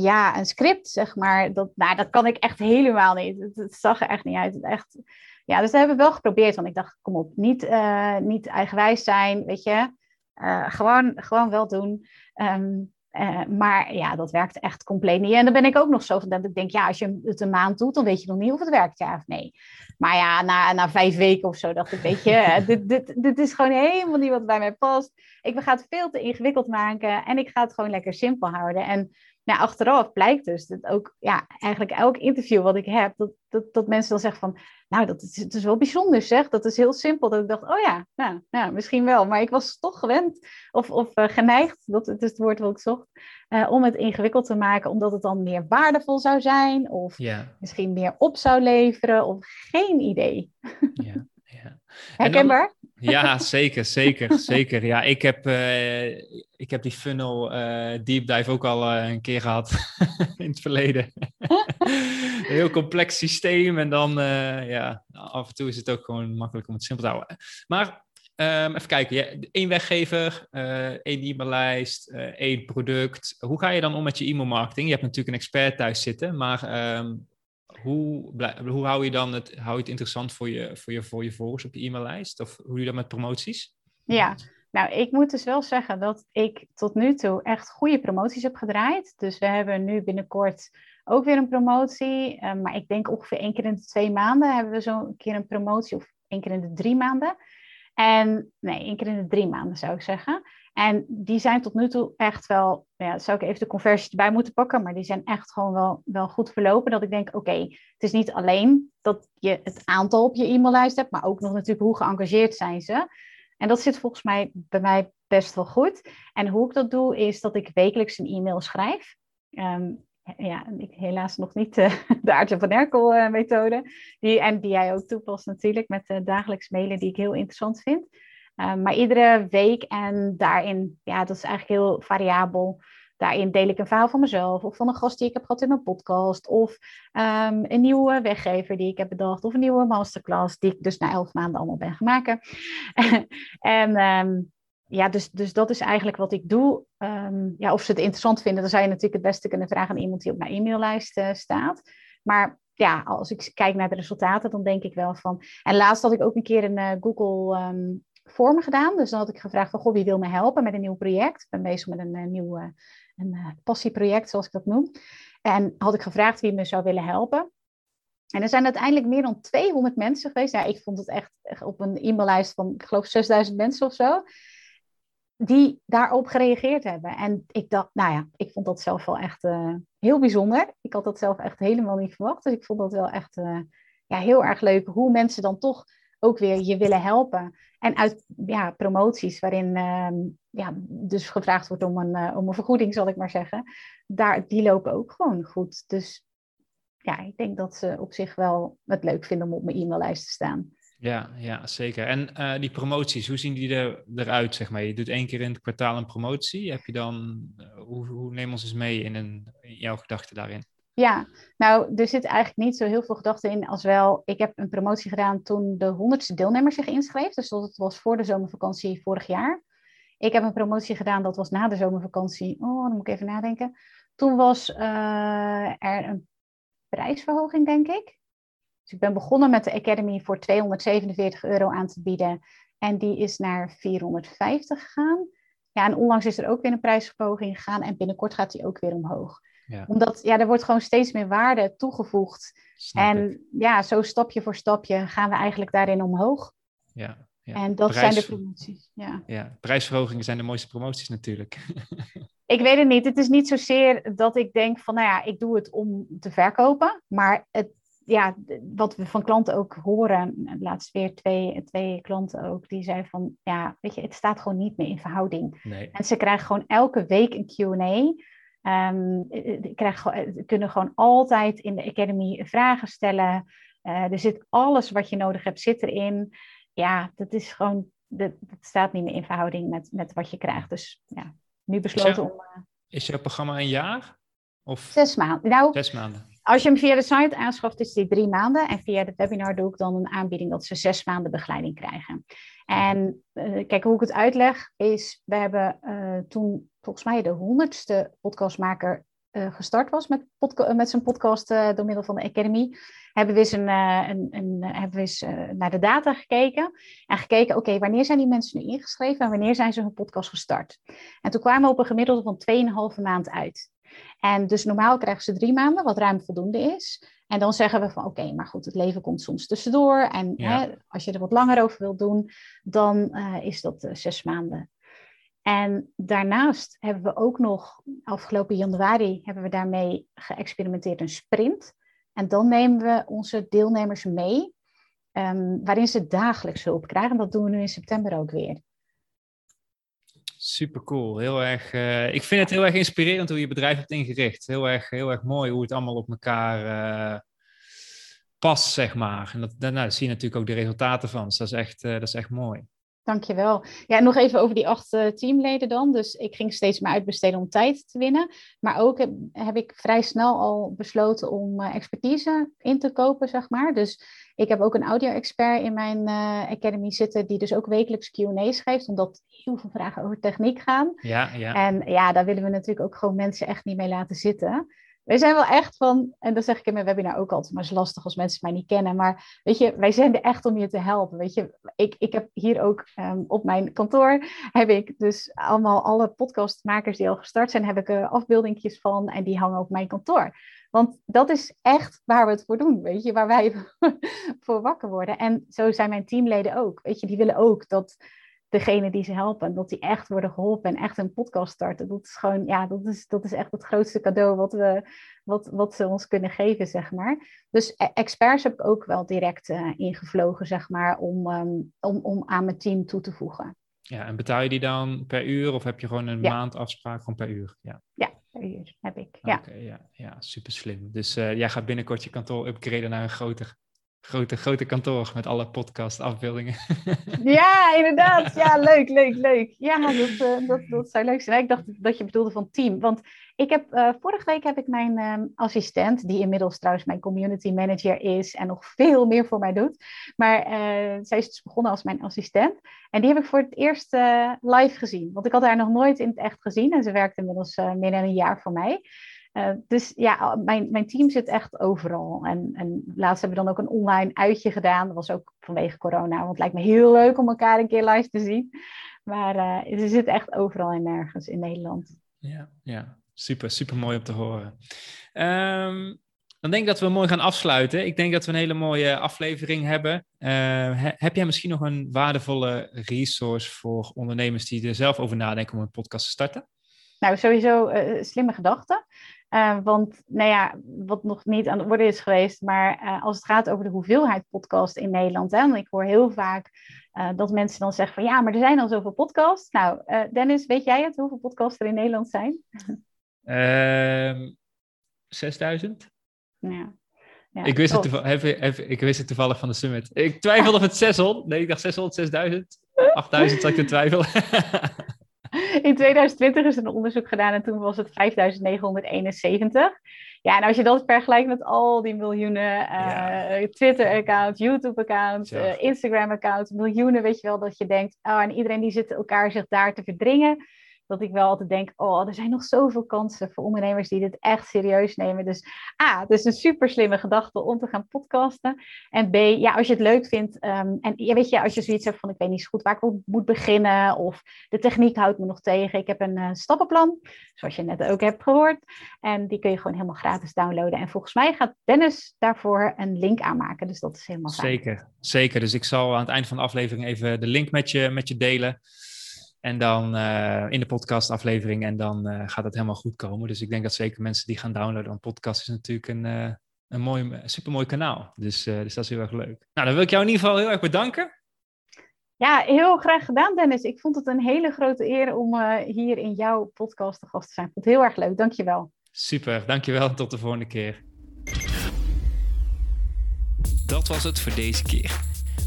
ja, een script, zeg maar. Dat, nou, dat kan ik echt helemaal niet. Het, het zag er echt niet uit. Het echt, ja, dus dat hebben we wel geprobeerd. Want ik dacht, kom op, niet, uh, niet eigenwijs zijn, weet je. Uh, gewoon, gewoon wel doen. Um, uh, maar ja, dat werkt echt compleet niet. En dan ben ik ook nog zo van dat ik denk, ja, als je het een maand doet, dan weet je nog niet of het werkt, ja of nee. Maar ja, na, na vijf weken of zo dacht ik, weet je, dit, dit, dit is gewoon helemaal niet wat bij mij past. Ik ga het veel te ingewikkeld maken en ik ga het gewoon lekker simpel houden. En nou, achteraf blijkt dus dat ook, ja, eigenlijk elk interview wat ik heb, dat, dat, dat mensen dan zeggen van, nou, dat is, het is wel bijzonder zeg, dat is heel simpel. Dat ik dacht, oh ja, nou, nou misschien wel. Maar ik was toch gewend of, of uh, geneigd, dat is het woord wat ik zocht, uh, om het ingewikkeld te maken, omdat het dan meer waardevol zou zijn, of misschien meer op zou leveren, of geen idee. Ja, ja. Herkenbaar? Ja, zeker, zeker, zeker. Ja, ik heb, uh, ik heb die funnel uh, deep dive ook al uh, een keer gehad in het verleden. een heel complex systeem en dan, ja, af en toe is het ook gewoon makkelijk om het simpel te houden. Maar um, even kijken, ja, één weggever, één e-maillijst, één product. Hoe ga je dan om met je e-mailmarketing? Je hebt natuurlijk een expert thuis zitten, maar um, hoe, hoe hou je dan het, hou je het interessant voor je, voor je, voor je volgers op je e-maillijst? Of hoe doe je dat met promoties? Ja, nou, ik moet dus wel zeggen dat ik tot nu toe echt goede promoties heb gedraaid. Dus we hebben nu binnenkort ook weer een promotie. Uh, maar ik denk ongeveer één keer in de twee maanden hebben we zo'n keer een promotie. Of één keer in de drie maanden. En nee, één keer in de drie maanden zou ik zeggen. En die zijn tot nu toe echt wel, ja, zou ik even de conversie erbij moeten pakken, maar die zijn echt gewoon wel, wel goed verlopen. Dat ik denk, oké, het is niet alleen dat je het aantal op je e-maillijst hebt, maar ook nog natuurlijk hoe geëngageerd zijn ze. En dat zit volgens mij bij mij best wel goed. En hoe ik dat doe, is dat ik wekelijks een e-mail schrijf. Um, ja, ik, helaas nog niet uh, de Aartje van Erkel uh, methode. Die, en die jij ook toepast natuurlijk met uh, dagelijks mailen die ik heel interessant vind. Maar iedere week en daarin, ja, dat is eigenlijk heel variabel. Daarin deel ik een verhaal van mezelf of van een gast die ik heb gehad in mijn podcast. Of um, een nieuwe weggever die ik heb bedacht. Of een nieuwe masterclass die ik dus na elf maanden allemaal ben gaan maken. en um, ja, dus, dus dat is eigenlijk wat ik doe. Um, ja, of ze het interessant vinden, dan zou je natuurlijk het beste kunnen vragen aan iemand die op mijn e-maillijst uh, staat. Maar ja, als ik kijk naar de resultaten, dan denk ik wel van. En laatst had ik ook een keer een uh, Google um, vorm gedaan. Dus dan had ik gevraagd van, goh, wie wil me helpen met een nieuw project? Ik ben bezig met een, een nieuw een, passieproject, zoals ik dat noem. En had ik gevraagd wie me zou willen helpen. En er zijn uiteindelijk meer dan 200 mensen geweest. Ja, ik vond het echt op een e-maillijst van, ik geloof, 6000 mensen of zo. Die daarop gereageerd hebben. En ik dacht, nou ja, ik vond dat zelf wel echt uh, heel bijzonder. Ik had dat zelf echt helemaal niet verwacht. Dus ik vond dat wel echt ja, heel erg leuk hoe mensen dan toch ook weer je willen helpen. En uit ja, promoties waarin uh, ja, dus gevraagd wordt om een, uh, om een vergoeding, zal ik maar zeggen. Daar, die lopen ook gewoon goed. Dus ja, ik denk dat ze op zich wel het leuk vinden om op mijn e-maillijst te staan. Ja, ja zeker. En uh, die promoties, hoe zien die er, eruit, zeg maar? Je doet één keer in het kwartaal een promotie. Heb je dan, hoe, hoe neem ons eens mee in, een, in jouw gedachten daarin? Ja, nou, er zit eigenlijk niet zo heel veel gedachten in als wel. Ik heb een promotie gedaan toen de honderdste deelnemer zich inschreef. Dus dat was voor de zomervakantie vorig jaar. Ik heb een promotie gedaan, dat was na de zomervakantie. Oh, dan moet ik even nadenken. Toen was er een prijsverhoging, denk ik. Dus ik ben begonnen met de Academy voor 247 euro aan te bieden. En die is naar 450 gegaan. Ja, en onlangs is er ook weer een prijsverhoging gegaan. En binnenkort gaat die ook weer omhoog. Ja. Omdat ja, er wordt gewoon steeds meer waarde toegevoegd. en ja, zo stapje voor stapje gaan we eigenlijk daarin omhoog. Ja, ja. En dat zijn de promoties. Ja. ja, prijsverhogingen zijn de mooiste promoties natuurlijk. ik weet het niet. Het is niet zozeer dat ik denk van, nou ja, ik doe het om te verkopen. Maar het, ja, wat we van klanten ook horen, laatst weer twee, twee klanten ook, die zeiden van, ja, weet je, het staat gewoon niet meer in verhouding. Nee. En ze krijgen gewoon elke week een Q&A. Um, krijgen, kunnen gewoon altijd in de Academy vragen stellen. Uh, er zit alles wat je nodig hebt, zit erin. Ja, dat is gewoon, dat, dat staat niet meer in verhouding met, met wat je krijgt. Dus ja, nu besloten om... Uh, is jouw programma een jaar? Of... Zes maanden. Nou, zes maanden. Als je hem via de site aanschaft, is die drie maanden. En via het webinar doe ik dan een aanbieding dat ze zes maanden begeleiding krijgen. En uh, kijk, hoe ik het uitleg is, we hebben uh, toen volgens mij de honderdste podcastmaker uh, gestart was met, met zijn podcast door middel van de Academy. Hebben we eens, een, een, een hebben we eens naar de data gekeken. En gekeken, oké, wanneer zijn die mensen nu ingeschreven en wanneer zijn ze hun podcast gestart? En toen kwamen we op een gemiddelde van 2,5 maand uit. En dus normaal krijgen ze drie maanden, wat ruim voldoende is. En dan zeggen we van oké, maar goed, het leven komt soms tussendoor. En hè, als je er wat langer over wilt doen, dan uh, is dat uh, zes maanden. En daarnaast hebben we ook nog, afgelopen januari hebben we daarmee geëxperimenteerd een sprint. En dan nemen we onze deelnemers mee, um, waarin ze dagelijks hulp krijgen. Dat doen we nu in september ook weer. Super cool. Heel erg, uh, ik vind het heel erg inspirerend hoe je bedrijf hebt ingericht. Heel erg, heel erg mooi hoe het allemaal op elkaar uh, past, zeg maar. En dat, nou, daar zie je natuurlijk ook de resultaten van. Dus dat is echt, uh, dat is echt mooi. Dankjewel. Ja, nog even over die acht uh, teamleden dan. Dus ik ging steeds meer uitbesteden om tijd te winnen. Maar ook heb, heb ik vrij snel al besloten om uh, expertise in te kopen, zeg maar. Dus ik heb ook een audio-expert in mijn uh, academy zitten, die dus ook wekelijks Q&A's geeft, omdat heel veel vragen over techniek gaan. Ja, ja. En ja, daar willen we natuurlijk ook gewoon mensen echt niet mee laten zitten. Wij zijn wel echt van, en dat zeg ik in mijn webinar ook altijd, maar het is lastig als mensen mij niet kennen. Maar weet je, wij zijn er echt om je te helpen. Weet je, ik, ik heb hier ook um, op mijn kantoor, heb ik dus allemaal alle podcastmakers die al gestart zijn, heb ik er afbeeldingjes van en die hangen op mijn kantoor. Want dat is echt waar we het voor doen, weet je, waar wij voor wakker worden. En zo zijn mijn teamleden ook. Weet je, die willen ook dat degene die ze helpen, dat die echt worden geholpen en echt een podcast starten. Dat is gewoon, ja, dat is, dat is echt het grootste cadeau wat, we, wat, wat ze ons kunnen geven, zeg maar. Dus e-, experts heb ik ook wel direct uh, ingevlogen, zeg maar, om, um, om, om aan mijn team toe te voegen. Ja, en betaal je die dan per uur of heb je gewoon een ja. maandafspraak gewoon per uur? Ja, ja per uur heb ik. Ja, okay, ja, ja super slim. Dus uh, jij gaat binnenkort je kantoor upgraden naar een groter grote, grote kantoor met alle podcast afbeeldingen. Ja, inderdaad. Ja, leuk, leuk, leuk. Ja, dat, uh, dat, dat zou leuk zijn. Ik dacht dat je bedoelde van team. Want ik heb, uh, vorige week heb ik mijn uh, assistent, die inmiddels trouwens mijn community manager is en nog veel meer voor mij doet. Maar zij is dus begonnen als mijn assistent. En die heb ik voor het eerst live gezien. Want ik had haar nog nooit in het echt gezien. En ze werkt inmiddels meer dan een jaar voor mij. Uh, dus ja, mijn, mijn team zit echt overal. En, en laatst hebben we dan ook een online uitje gedaan. Dat was ook vanwege corona, want het lijkt me heel leuk om elkaar een keer live te zien. Maar uh, ze zit echt overal en nergens in Nederland. Ja, ja. super, super mooi om te horen. Um, dan denk ik dat we mooi gaan afsluiten. Ik denk dat we een hele mooie aflevering hebben. Uh, he, heb jij misschien nog een waardevolle resource voor ondernemers die er zelf over nadenken om een podcast te starten? Nou, sowieso uh, slimme gedachten. Uh, want, nou ja, wat nog niet aan de orde is geweest, maar uh, als het gaat over de hoeveelheid podcast in Nederland, hè, want ik hoor heel vaak uh, dat mensen dan zeggen van ja, maar er zijn al zoveel podcasts. Nou, Dennis, weet jij het, hoeveel podcasts er in Nederland zijn? 6000? Ja. Ja, ik, wist het toevallig, ik wist het toevallig van de summit. Ik twijfelde of het 600. Nee, ik dacht 600, 6000. 8000 zat ik te twijfelen. in 2020 is er een onderzoek gedaan en toen was het 5971. Ja, en als je dat vergelijkt met al die miljoenen uh, Twitter-accounts, YouTube-accounts, uh, Instagram-accounts, miljoenen, weet je wel, dat je denkt, oh, en iedereen die zit elkaar zich daar te verdringen dat ik wel altijd denk, oh, er zijn nog zoveel kansen voor ondernemers die dit echt serieus nemen. Dus A, het is een super slimme gedachte om te gaan podcasten. En B, ja, als je het leuk vindt um, en ja, weet je, als je zoiets hebt van ik weet niet zo goed waar ik moet beginnen of de techniek houdt me nog tegen. Ik heb een uh, stappenplan, zoals je net ook hebt gehoord. En die kun je gewoon helemaal gratis downloaden. En volgens mij gaat Dennis daarvoor een link aanmaken. Dus dat is helemaal fijn. Zeker, zeker. Dus ik zal aan het eind van de aflevering even de link met je, met je delen. En dan uh, in de podcastaflevering. En dan uh, gaat het helemaal goed komen. Dus ik denk dat zeker mensen die gaan downloaden. Want podcast is natuurlijk een, uh, een mooi, supermooi kanaal. Dus, dus dat is heel erg leuk. Nou, dan wil ik jou in ieder geval heel erg bedanken. Ja, heel graag gedaan, Dennis. Ik vond het een hele grote eer om hier in jouw podcast te gast te zijn. Ik vond het heel erg leuk. Dankjewel. Super, dankjewel. Tot de volgende keer. Dat was het voor deze keer.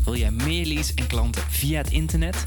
Wil jij meer leads en klanten via het internet?